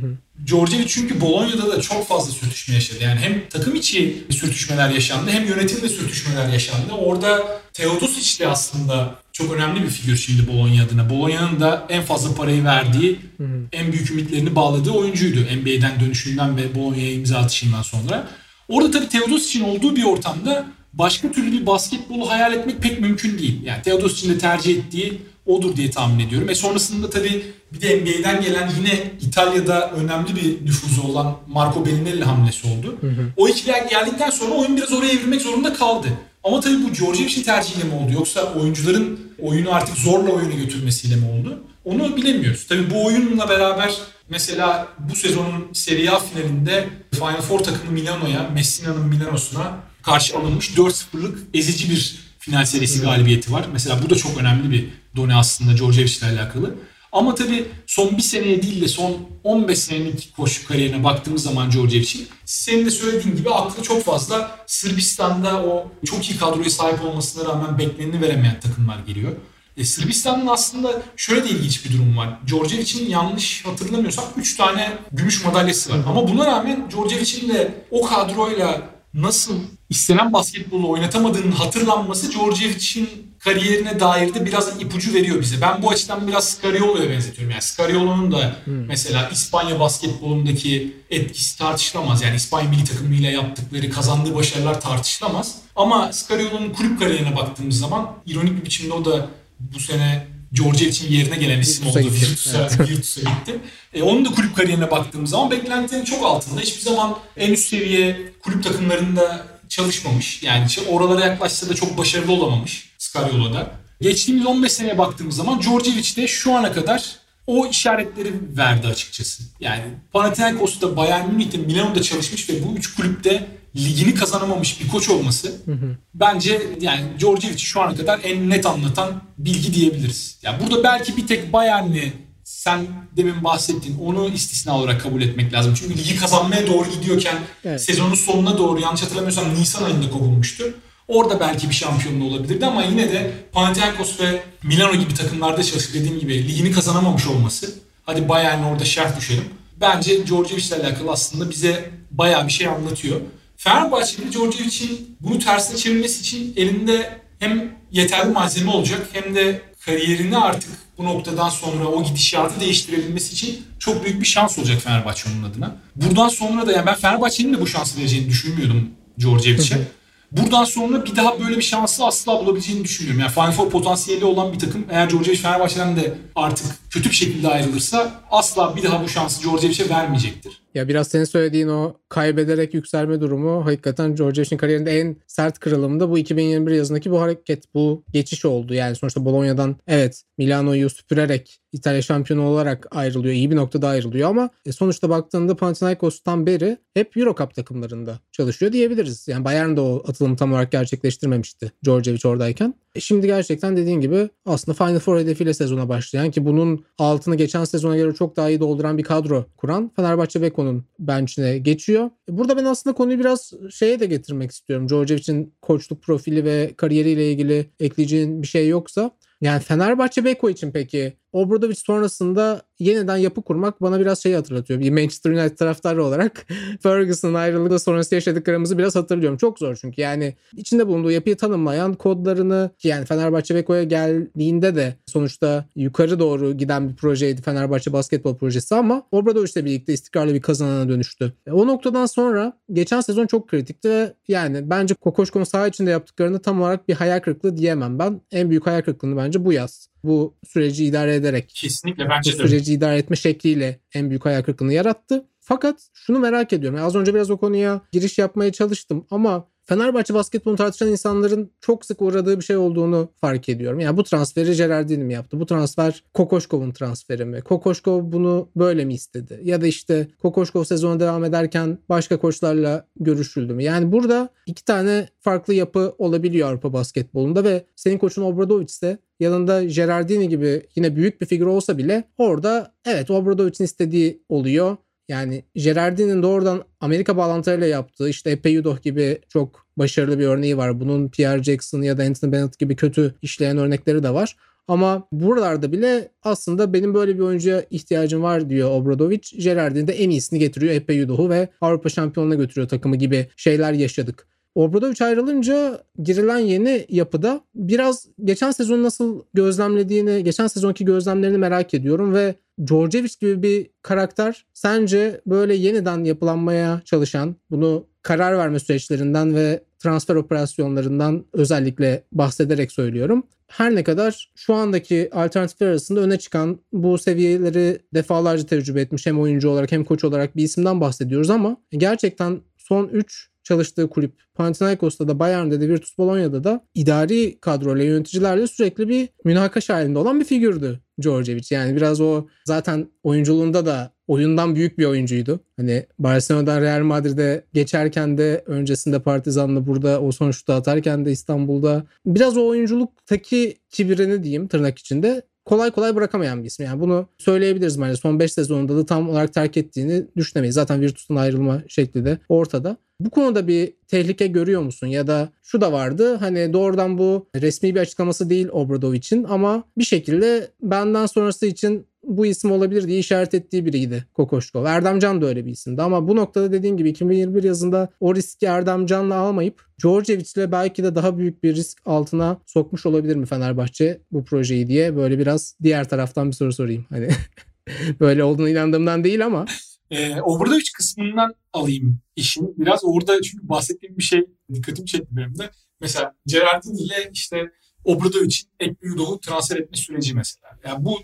Speaker 3: çünkü Bologna'da da çok fazla sürtüşme yaşadı. Yani hem takım içi sürtüşmeler yaşandı hem yönetimde sürtüşmeler yaşandı. Orada Teodosic de aslında çok önemli bir figür şimdi Bologna adına. Bologna'nın da en fazla parayı verdiği, hı hı. en büyük ümitlerini bağladığı oyuncuydu. NBA'den dönüşünden ve Bologna'ya imza atışından sonra. Orada tabii Teodosic'in olduğu bir ortamda başka türlü bir basketbolu hayal etmek pek mümkün değil. Yani Teodosic'in de tercih ettiği odur diye tahmin ediyorum. E sonrasında tabii bir de NBA'den gelen yine İtalya'da önemli bir nüfuzu olan Marco Bellinelli hamlesi oldu. Hı hı. O ikililer geldikten sonra oyun biraz oraya evrilmek zorunda kaldı. Ama tabii bu Djordjevic'in tercihiyle mi oldu yoksa oyuncuların oyunu artık zorla oyunu götürmesiyle mi oldu? Onu bilemiyoruz. Tabii bu oyunla beraber mesela bu sezonun Serie A finalinde Final Four takımı Milano'ya, Messina'nın Milano'suna karşı alınmış 4-0'lık ezici bir final serisi galibiyeti var. Mesela bu da çok önemli bir done aslında Djordjevic ile alakalı. Ama tabii son bir seneye değil de son 15 senelik koşu kariyerine baktığımız zaman Djordjevic'in senin de söylediğin gibi aklı çok fazla Sırbistan'da o çok iyi kadroya sahip olmasına rağmen bekleneni veremeyen takımlar geliyor. E, Sırbistan'ın aslında şöyle de ilginç bir durum var. Djordjevic'in yanlış hatırlamıyorsam 3 tane gümüş madalyası var. Ama buna rağmen Djordjevic'in de o kadroyla nasıl istenen basketbolu oynatamadığının hatırlanması Djordjevic'in kariyerine dair de biraz ipucu veriyor bize. Ben bu açıdan biraz Scariolo'ya benzetiyorum. Yani Scariolo'nun da hmm. mesela İspanya basketbolundaki etkisi tartışılamaz. Yani İspanya milli takımıyla yaptıkları, kazandığı başarılar tartışılamaz. Ama Scariolo'nun kulüp kariyerine baktığımız zaman ironik bir biçimde o da bu sene Djordjevic'in yerine gelen isim oldu. Virtus'a. Virtus'a gitti. E, onun da kulüp kariyerine baktığımız zaman beklentilerin çok altında. Hiçbir zaman en üst seviye kulüp takımlarında çalışmamış. Yani oralara yaklaşsa da çok başarılı olamamış Scariolo'da. Geçtiğimiz 15 seneye baktığımız zaman Djordjevic de şu ana kadar o işaretleri verdi açıkçası. Yani Panathinaikos'ta, Bayern Münih'te, Milano'da çalışmış ve bu üç kulüpte ligini kazanamamış bir koç olması hı hı. bence yani Djordjevic'i şu ana kadar en net anlatan bilgi diyebiliriz. Yani burada belki bir tek Bayern'i sen demin bahsettin onu istisna olarak kabul etmek lazım. Çünkü ligi kazanmaya doğru gidiyorken evet. sezonun sonuna doğru yanlış hatırlamıyorsam Nisan ayında kovulmuştu. Orada belki bir şampiyonluğu olabilirdi ama yine de Panathinaikos ve Milano gibi takımlarda çalışıp dediğim gibi ligini kazanamamış olması. Hadi Bayern'e orada şerh düşelim. Bence Djordjevic ile alakalı aslında bize bayağı bir şey anlatıyor. Fenerbahçe'de Djordjevic'in bunu tersine çevirmesi için elinde hem yeterli malzeme olacak hem de kariyerini artık bu noktadan sonra o gidişatı değiştirebilmesi için çok büyük bir şans olacak Fenerbahçe onun adına. Buradan sonra da yani ben Fenerbahçe'nin de bu şansı vereceğini düşünmüyordum Djordjevic'e. Buradan sonra bir daha böyle bir şansı asla bulabileceğini düşünmüyorum. Yani Final Four potansiyeli olan bir takım eğer Djordjevic Fenerbahçe'den de artık kötü bir şekilde ayrılırsa asla bir daha bu şansı Djordjevic'e vermeyecektir.
Speaker 2: Ya biraz senin söylediğin o kaybederek yükselme durumu hakikaten Djordjevic'in kariyerinde en sert kırılımda bu 2021 yazındaki bu hareket, bu geçiş oldu. Yani sonuçta Bologna'dan evet Milano'yu süpürerek İtalya şampiyonu olarak ayrılıyor. İyi bir noktada ayrılıyor ama e, sonuçta baktığında Panathinaikos'tan beri hep Eurocup takımlarında çalışıyor diyebiliriz. Yani Bayern de o atılımı tam olarak gerçekleştirmemişti Djordjevic oradayken. E şimdi gerçekten dediğin gibi aslında Final Four hedefiyle sezona başlayan ki bunun altını geçen sezona göre çok daha iyi dolduran bir kadro kuran Fenerbahçe Beko'nun bench'ine geçiyor. E burada ben aslında konuyu biraz şeye de getirmek istiyorum. Djordjevic'in koçluk profili ve kariyeriyle ilgili ekleyeceğin bir şey yoksa. Yani Fenerbahçe Beko için peki Obradovic sonrasında yeniden yapı kurmak bana biraz şey hatırlatıyor. Bir Manchester United taraftarı olarak Ferguson'ın ayrılığı sonrası yaşadıklarımızı biraz hatırlıyorum. Çok zor çünkü yani içinde bulunduğu yapıyı tanımlayan kodlarını yani Fenerbahçe Beko'ya geldiğinde de sonuçta yukarı doğru giden bir projeydi Fenerbahçe basketbol projesi ama Obradovic'le birlikte istikrarlı bir kazanana dönüştü. E, o noktadan sonra geçen sezon çok kritikti ve yani bence Kokoşkon saha içinde yaptıklarını tam olarak bir hayal kırıklığı diyemem ben. En büyük hayal kırıklığını bence bu yaz bu süreci idare ederek
Speaker 3: kesinlikle bence
Speaker 2: bu süreci idare etme şekliyle en büyük hayal kırıklığını yarattı. Fakat şunu merak ediyorum. Yani az önce biraz o konuya giriş yapmaya çalıştım ama Fenerbahçe basketbolu tartışan insanların çok sık uğradığı bir şey olduğunu fark ediyorum. Yani bu transferi Gerardini mi yaptı? Bu transfer Kokoşkov'un transferi mi? Kokoşkov bunu böyle mi istedi? Ya da işte Kokoşkov sezona devam ederken başka koçlarla görüşüldü mü? Yani burada iki tane farklı yapı olabiliyor Avrupa basketbolunda ve senin koçun Obradovic ise yanında Gerardini gibi yine büyük bir figür olsa bile orada evet Obradovic'in istediği oluyor. Yani Gerardin'in doğrudan Amerika bağlantılarıyla yaptığı işte Epe Udoh gibi çok başarılı bir örneği var. Bunun Pierre Jackson ya da Anthony Bennett gibi kötü işleyen örnekleri de var. Ama buralarda bile aslında benim böyle bir oyuncuya ihtiyacım var diyor Obradovic. Gerardin de en iyisini getiriyor Epe Udoh'u ve Avrupa şampiyonuna götürüyor takımı gibi şeyler yaşadık. Obradovic ayrılınca girilen yeni yapıda biraz geçen sezon nasıl gözlemlediğini, geçen sezonki gözlemlerini merak ediyorum ve Djordjevic gibi bir karakter sence böyle yeniden yapılanmaya çalışan, bunu karar verme süreçlerinden ve transfer operasyonlarından özellikle bahsederek söylüyorum. Her ne kadar şu andaki alternatifler arasında öne çıkan bu seviyeleri defalarca tecrübe etmiş hem oyuncu olarak hem koç olarak bir isimden bahsediyoruz ama gerçekten son 3 çalıştığı kulüp Panathinaikos'ta da Bayern'de de Virtus Bologna'da da idari kadroyla yöneticilerle sürekli bir münakaş halinde olan bir figürdü Djordjevic. Yani biraz o zaten oyunculuğunda da oyundan büyük bir oyuncuydu. Hani Barcelona'dan Real Madrid'e geçerken de öncesinde Partizan'la burada o sonuçta atarken de İstanbul'da biraz o oyunculuktaki kibirini diyeyim tırnak içinde kolay kolay bırakamayan bir isim. Yani bunu söyleyebiliriz bence. Son 5 sezonunda da tam olarak terk ettiğini düşünemeyiz. Zaten Virtus'un ayrılma şekli de ortada. Bu konuda bir tehlike görüyor musun? Ya da şu da vardı hani doğrudan bu resmi bir açıklaması değil Obradovic'in ama bir şekilde benden sonrası için bu isim olabilir diye işaret ettiği biriydi Kokoşkov. Erdemcan da öyle bir isimdi ama bu noktada dediğim gibi 2021 yazında o riski Erdemcan'la almayıp Djordjevic'le belki de daha büyük bir risk altına sokmuş olabilir mi Fenerbahçe bu projeyi diye böyle biraz diğer taraftan bir soru sorayım. Hani böyle olduğunu inandığımdan değil ama.
Speaker 3: E, Obradovic kısmından alayım işin. Biraz orada çünkü bahsettiğim bir şey dikkatimi çekti benim de. Mesela Gerardini ile işte Obradovic'in Ekbiyudov'u transfer etme süreci mesela. Yani bu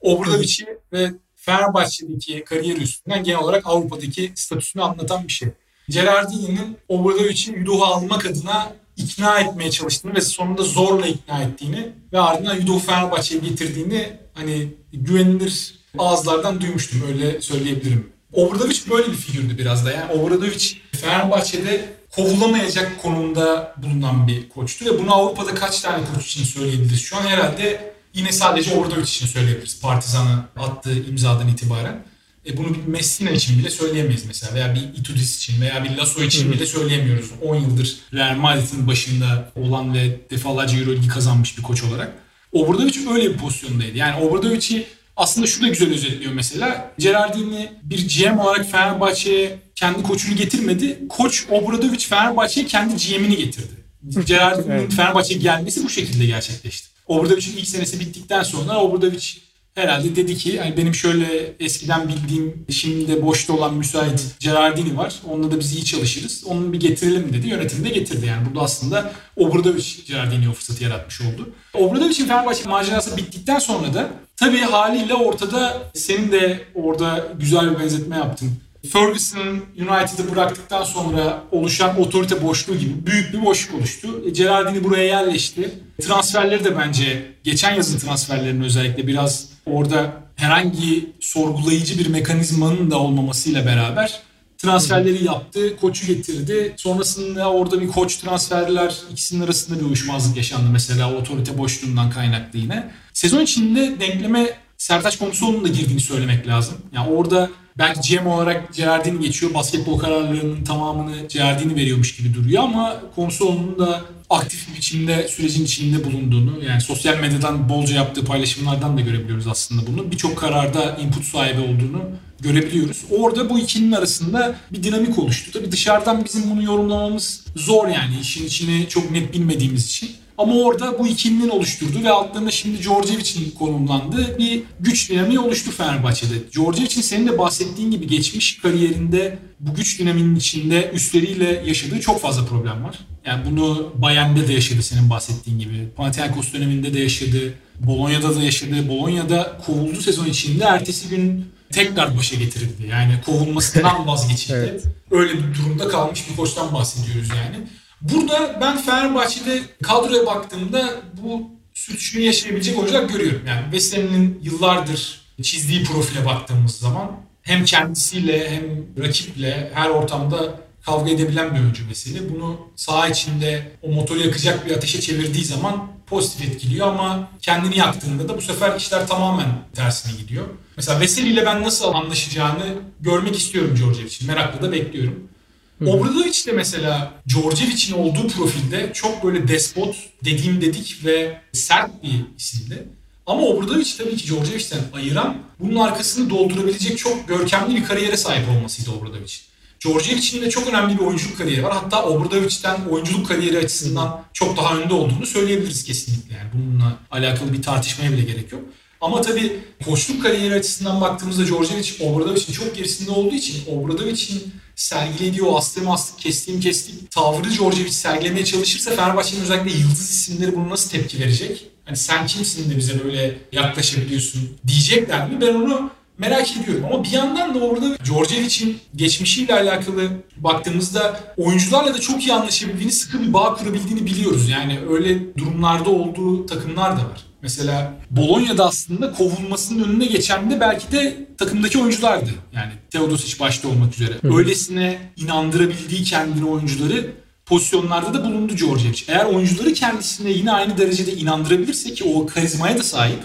Speaker 3: Obradovic'i ve Fenerbahçe'deki kariyeri üstünden genel olarak Avrupa'daki statüsünü anlatan bir şey. Gerardini'nin Obradovic'i Yudoh'u almak adına ikna etmeye çalıştığını ve sonunda zorla ikna ettiğini ve ardından Yudoh'u Fenerbahçe'ye getirdiğini hani güvenilir ağızlardan duymuştum öyle söyleyebilirim. Obradovic böyle bir figürdü biraz da. Yani Obradovic Fenerbahçe'de kovulamayacak konumda bulunan bir koçtu ve bunu Avrupa'da kaç tane koç için söyleyebiliriz? Şu an herhalde yine sadece Obradovic için söyleyebiliriz. Partizan'a attığı imzadan itibaren. E bunu bir Messina için bile söyleyemeyiz mesela veya bir Itudis için veya bir Lasso için bile söyleyemiyoruz. 10 yıldır Real Madrid'in başında olan ve defalarca Euroligi kazanmış bir koç olarak. Obradovic öyle bir pozisyondaydı. Yani Obradovic'i aslında şu da güzel özetliyor mesela. Gerardini bir GM olarak Fenerbahçe'ye kendi koçunu getirmedi. Koç Obradovic Fenerbahçe'ye kendi GM'ini getirdi. Gerardini'nin evet. Fenerbahçe'ye gelmesi bu şekilde gerçekleşti. Obradovic'in ilk senesi bittikten sonra Obradovic herhalde dedi ki yani benim şöyle eskiden bildiğim şimdi de boşta olan müsait Gerardini var. Onunla da biz iyi çalışırız. Onu bir getirelim dedi. Yönetim de getirdi. Yani burada aslında Obradovic Gerardini'ye o fırsatı yaratmış oldu. Obradovic'in Fenerbahçe macerası bittikten sonra da tabii haliyle ortada senin de orada güzel bir benzetme yaptın. Ferguson United'ı bıraktıktan sonra oluşan otorite boşluğu gibi büyük bir boşluk oluştu. E, Gerardini buraya yerleşti. Transferleri de bence geçen yazın transferlerinin özellikle biraz orada herhangi sorgulayıcı bir mekanizmanın da olmamasıyla beraber transferleri yaptı, koçu getirdi. Sonrasında orada bir koç transferler ikisinin arasında bir uyuşmazlık yaşandı mesela otorite boşluğundan kaynaklı yine. Sezon içinde denkleme Sertaç Komisoğlu'nun da girdiğini söylemek lazım. Yani orada belki GM olarak Gerardini geçiyor. Basketbol kararlarının tamamını Gerardini veriyormuş gibi duruyor ama Komisoğlu'nun da aktif biçimde sürecin içinde bulunduğunu yani sosyal medyadan bolca yaptığı paylaşımlardan da görebiliyoruz aslında bunu. Birçok kararda input sahibi olduğunu görebiliyoruz. Orada bu ikinin arasında bir dinamik oluştu. Tabii dışarıdan bizim bunu yorumlamamız zor yani işin içini çok net bilmediğimiz için. Ama orada bu ikilinin oluşturduğu ve altlarında şimdi Djordjevic'in konumlandığı bir güç dinamiği oluştu Fenerbahçe'de. Djordjevic'in senin de bahsettiğin gibi geçmiş kariyerinde bu güç dinaminin içinde üstleriyle yaşadığı çok fazla problem var. Yani bunu Bayern'de de yaşadı senin bahsettiğin gibi. Panathinaikos döneminde de yaşadı. Bolonya'da da yaşadı. Bolonya'da kovuldu sezon içinde. Ertesi gün tekrar başa getirildi. Yani kovulmasından vazgeçildi. evet. Öyle bir durumda kalmış bir koçtan bahsediyoruz yani. Burada ben Fenerbahçe'de kadroya baktığımda bu sürtüşmeyi yaşayabilecek oyuncular görüyorum. Yani Veseli'nin yıllardır çizdiği profile baktığımız zaman hem kendisiyle hem rakiple her ortamda kavga edebilen bir oyuncu Veseli. Bunu saha içinde o motoru yakacak bir ateşe çevirdiği zaman pozitif etkiliyor ama kendini yaktığında da bu sefer işler tamamen tersine gidiyor. Mesela Veseli ile ben nasıl anlaşacağını görmek istiyorum Georgiev için. Merakla da bekliyorum. Obradovic de mesela Djordjevic'in olduğu profilde çok böyle despot, dediğim dedik ve sert bir isimdi. Ama Obradovic tabii ki Djordjevic'ten ayıran bunun arkasını doldurabilecek çok görkemli bir kariyere sahip olmasıydı Obradovic. Djordjevic'in de çok önemli bir oyunculuk kariyeri var. Hatta Obradovic'ten oyunculuk kariyeri açısından çok daha önde olduğunu söyleyebiliriz kesinlikle. Yani bununla alakalı bir tartışmaya bile gerek yok. Ama tabii koçluk kariyeri açısından baktığımızda Djordjevic Obradovic'in çok gerisinde olduğu için Obradovic'in sergilediği o astım astık, kestiğim kestik tavrı Djordjevic sergilemeye çalışırsa Fenerbahçe'nin özellikle yıldız isimleri bunu nasıl tepki verecek? Hani sen kimsin de bize böyle yaklaşabiliyorsun diyecekler mi? Ben onu merak ediyorum. Ama bir yandan da orada Djordjevic'in geçmişiyle alakalı baktığımızda oyuncularla da çok iyi anlaşabildiğini, sıkı bir bağ kurabildiğini biliyoruz. Yani öyle durumlarda olduğu takımlar da var. Mesela Bolonya'da aslında kovulmasının önüne geçen de belki de takımdaki oyunculardı. Yani Teodosic başta olmak üzere. Hı. Öylesine inandırabildiği kendini oyuncuları pozisyonlarda da bulundu Djordjevic. Eğer oyuncuları kendisine yine aynı derecede inandırabilirse ki o karizmaya da sahip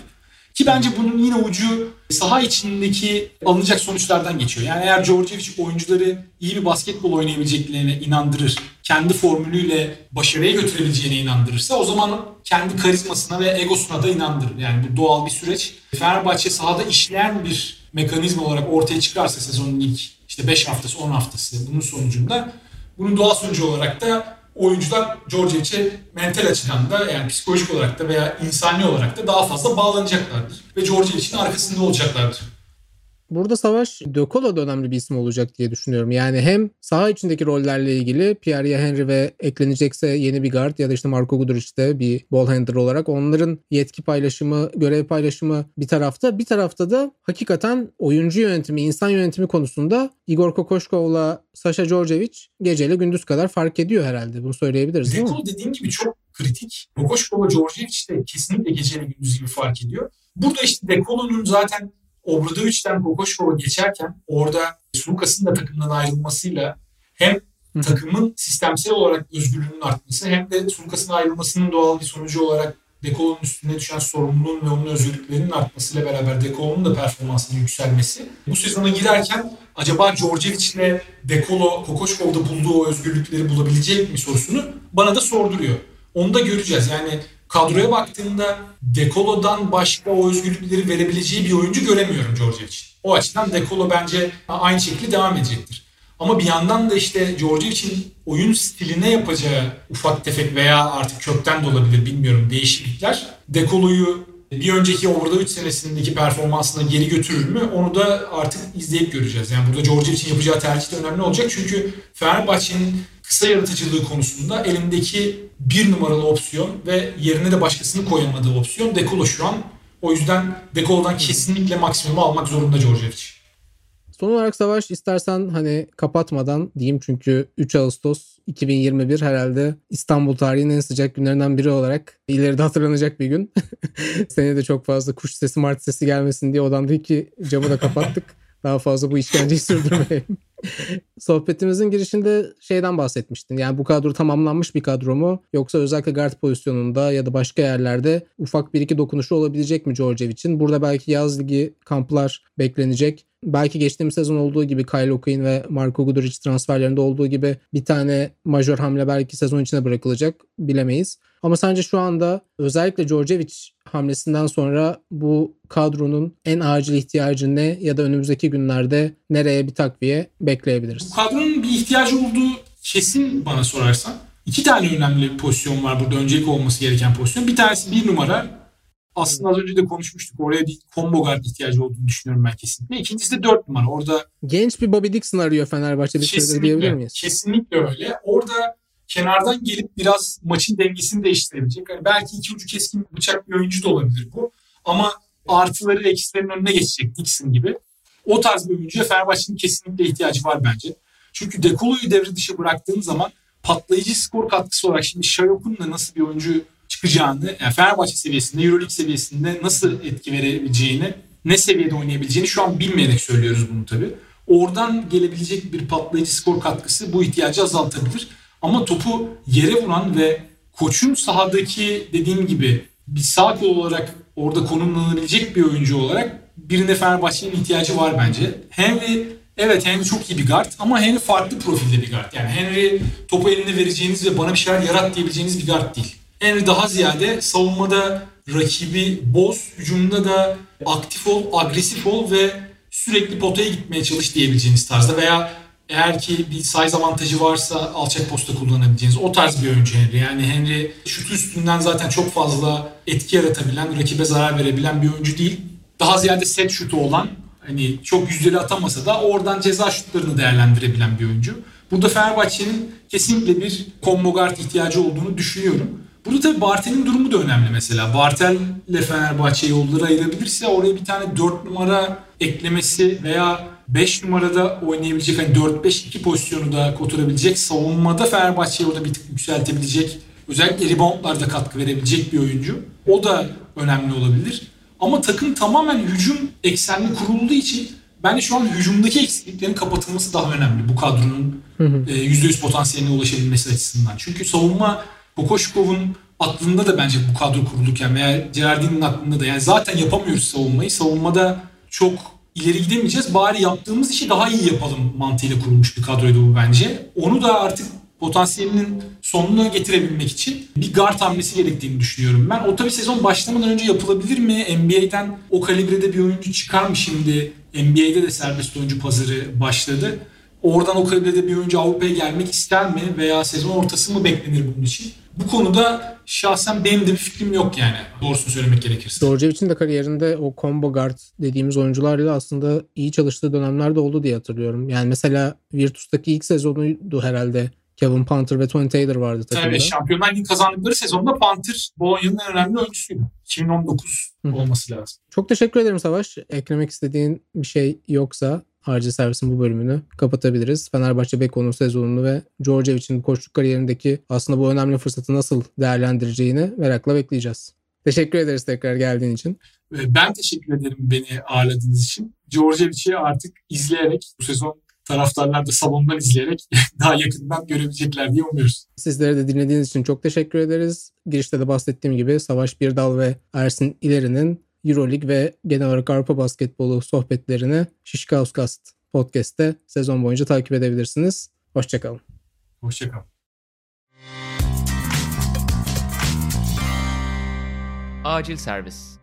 Speaker 3: ki bence bunun yine ucu saha içindeki alınacak sonuçlardan geçiyor. Yani eğer Djordjevic oyuncuları iyi bir basketbol oynayabileceklerine inandırır kendi formülüyle başarıya götürebileceğine inandırırsa o zaman kendi karizmasına ve egosuna da inandırır. Yani bu doğal bir süreç. Fenerbahçe sahada işleyen bir mekanizma olarak ortaya çıkarsa sezonun ilk işte 5 haftası 10 haftası bunun sonucunda bunun doğal sonucu olarak da oyuncular Djordjevic'e mental açıdan da yani psikolojik olarak da veya insani olarak da daha fazla bağlanacaklardır. Ve Djordjevic'in arkasında olacaklardır.
Speaker 2: Burada Savaş Dökola da önemli bir isim olacak diye düşünüyorum. Yani hem saha içindeki rollerle ilgili Pierre Henry ve eklenecekse yeni bir guard ya da işte Marco Guduric'de bir ball handler olarak onların yetki paylaşımı, görev paylaşımı bir tarafta. Bir tarafta da hakikaten oyuncu yönetimi, insan yönetimi konusunda Igor Kokoşkov'la Sasha Djordjevic geceyle gündüz kadar fark ediyor herhalde. Bunu söyleyebiliriz değil
Speaker 3: dediğin gibi çok kritik. Kokoşkov ve Djordjevic de kesinlikle geceyle gündüz gibi fark ediyor. Burada işte Dekolo'nun zaten Obradovic'den Kokoşkov'a geçerken orada Sulukas'ın da takımdan ayrılmasıyla hem takımın sistemsel olarak özgürlüğünün artması hem de Sulukas'ın ayrılmasının doğal bir sonucu olarak Dekolo'nun üstüne düşen sorumluluğun ve onun özgürlüklerinin artmasıyla beraber Dekolo'nun da performansının yükselmesi. Bu sezona girerken acaba Djordjevic ile Dekolo Kokoşkov'da bulduğu o özgürlükleri bulabilecek mi sorusunu bana da sorduruyor. Onu da göreceğiz. Yani kadroya baktığımda Dekolo'dan başka o özgürlükleri verebileceği bir oyuncu göremiyorum Djordjevic. O açıdan Dekolo bence aynı şekilde devam edecektir. Ama bir yandan da işte Djordjevic'in oyun stiline yapacağı ufak tefek veya artık kökten de olabilir bilmiyorum değişiklikler Dekolo'yu bir önceki Obradovic senesindeki performansına geri götürür mü? Onu da artık izleyip göreceğiz. Yani burada Djordjevic'in yapacağı tercih de önemli olacak. Çünkü Fenerbahçe'nin kısa yaratıcılığı konusunda elindeki bir numaralı opsiyon ve yerine de başkasını koyamadığı opsiyon Dekolo şu an. O yüzden Dekolo'dan kesinlikle maksimumu almak zorunda Djordjevic.
Speaker 2: Son olarak Savaş istersen hani kapatmadan diyeyim çünkü 3 Ağustos 2021 herhalde İstanbul tarihinin en sıcak günlerinden biri olarak ileride hatırlanacak bir gün. Seni de çok fazla kuş sesi mart sesi gelmesin diye odamdaki camı da kapattık. Daha fazla bu işkenceyi sürdürmeyelim. Sohbetimizin girişinde şeyden bahsetmiştin. Yani bu kadro tamamlanmış bir kadro mu? Yoksa özellikle guard pozisyonunda ya da başka yerlerde ufak bir iki dokunuşu olabilecek mi Djordjevic'in? Burada belki yaz ligi kamplar beklenecek. Belki geçtiğimiz sezon olduğu gibi Kyle O'Quinn ve Marco Guduric transferlerinde olduğu gibi bir tane majör hamle belki sezon içine bırakılacak. Bilemeyiz. Ama sence şu anda özellikle Djordjevic hamlesinden sonra bu kadronun en acil ihtiyacı ne ya da önümüzdeki günlerde nereye bir takviye bekleyebiliriz?
Speaker 3: Bu kadronun bir ihtiyacı olduğu kesin bana sorarsan. İki tane önemli bir pozisyon var burada öncelik olması gereken pozisyon. Bir tanesi bir numara. Aslında az önce de konuşmuştuk. Oraya bir combo guard ihtiyacı olduğunu düşünüyorum ben kesinlikle. İkincisi de dört numara. Orada
Speaker 2: genç bir Bobby Dixon arıyor Fenerbahçe bir diyebilir miyiz?
Speaker 3: Kesinlikle öyle. Orada kenardan gelip biraz maçın dengesini değiştirebilecek. Yani belki iki ucu keskin bıçak bir oyuncu da olabilir bu. Ama artıları eksilerin önüne geçecek Dixon gibi. O tarz bir oyuncuya Fenerbahçe'nin kesinlikle ihtiyacı var bence. Çünkü Dekolo'yu devre dışı bıraktığın zaman patlayıcı skor katkısı olarak şimdi Şayok'un da nasıl bir oyuncu çıkacağını, yani Fenerbahçe seviyesinde, Euroleague seviyesinde nasıl etki verebileceğini, ne seviyede oynayabileceğini şu an bilmeyerek söylüyoruz bunu tabii. Oradan gelebilecek bir patlayıcı skor katkısı bu ihtiyacı azaltabilir. Ama topu yere vuran ve koçun sahadaki dediğim gibi bir sağ kol olarak orada konumlanabilecek bir oyuncu olarak birine Fenerbahçe'nin ihtiyacı var bence. Henry evet Henry çok iyi bir guard ama Henry farklı profilde bir guard. Yani Henry topu eline vereceğiniz ve bana bir şeyler yarat diyebileceğiniz bir guard değil. Henry daha ziyade savunmada rakibi boz, hücumda da aktif ol, agresif ol ve sürekli potaya gitmeye çalış diyebileceğiniz tarzda veya eğer ki bir size avantajı varsa alçak posta kullanabileceğiniz o tarz bir oyuncu Henry. Yani Henry şut üstünden zaten çok fazla etki yaratabilen, rakibe zarar verebilen bir oyuncu değil. Daha ziyade set şutu olan, hani çok yüzdeli atamasa da oradan ceza şutlarını değerlendirebilen bir oyuncu. Burada Fenerbahçe'nin kesinlikle bir combo guard ihtiyacı olduğunu düşünüyorum. Burada tabii Bartel'in durumu da önemli mesela. Bartel ile Fenerbahçe yolları ayırabilirse oraya bir tane 4 numara eklemesi veya 5 numarada oynayabilecek hani 4-5-2 pozisyonu da koturabilecek. Savunmada Fenerbahçe'yi orada bir tık yükseltebilecek. Özellikle reboundlarda katkı verebilecek bir oyuncu. O da önemli olabilir. Ama takım tamamen hücum eksenli kurulduğu için bence şu an hücumdaki eksikliklerin kapatılması daha önemli bu kadronun %100 potansiyeline ulaşabilmesi açısından. Çünkü savunma Kokoşkov'un aklında da bence bu kadro kurulurken veya Gerardin'in aklında da yani zaten yapamıyoruz savunmayı. Savunmada çok ileri gidemeyeceğiz. Bari yaptığımız işi daha iyi yapalım mantığıyla kurulmuş bir kadroydu bu bence. Onu da artık potansiyelinin sonunu getirebilmek için bir guard hamlesi gerektiğini düşünüyorum ben. O tabii sezon başlamadan önce yapılabilir mi? NBA'den o kalibrede bir oyuncu çıkar mı şimdi? NBA'de de serbest oyuncu pazarı başladı. Oradan o kalibrede bir oyuncu Avrupa'ya gelmek ister mi? Veya sezon ortası mı beklenir bunun için? Bu konuda şahsen benim de bir fikrim yok yani. Doğrusunu söylemek gerekirse.
Speaker 2: Djordjevic'in de kariyerinde o combo guard dediğimiz oyuncularla aslında iyi çalıştığı dönemler de oldu diye hatırlıyorum. Yani mesela Virtus'taki ilk sezonuydu herhalde. Kevin Panther ve Tony Taylor vardı takımda.
Speaker 3: Tabii Şampiyonlar Ligi kazandıkları sezonda Panther Bolonya'nın en önemli oyuncusuydu. 2019
Speaker 2: Hı.
Speaker 3: olması lazım.
Speaker 2: Çok teşekkür ederim Savaş. Eklemek istediğin bir şey yoksa Harcı Servis'in bu bölümünü kapatabiliriz. Fenerbahçe Beko'nun sezonunu ve Djordjevic'in koçluk kariyerindeki aslında bu önemli fırsatı nasıl değerlendireceğini merakla bekleyeceğiz. Teşekkür ederiz tekrar geldiğin için.
Speaker 3: Ee, Ben teşekkür ederim beni ağırladığınız için. Djordjevic'i artık izleyerek bu sezon taraftarlar da salondan izleyerek daha yakından görebilecekler diye umuyoruz.
Speaker 2: Sizlere de dinlediğiniz için çok teşekkür ederiz. Girişte de bahsettiğim gibi Savaş Birdal ve Ersin İleri'nin Euroleague ve genel olarak Avrupa basketbolu sohbetlerini Şişkauscast podcast'te sezon boyunca takip edebilirsiniz. Hoşçakalın.
Speaker 3: Hoşçakalın.
Speaker 1: Acil servis.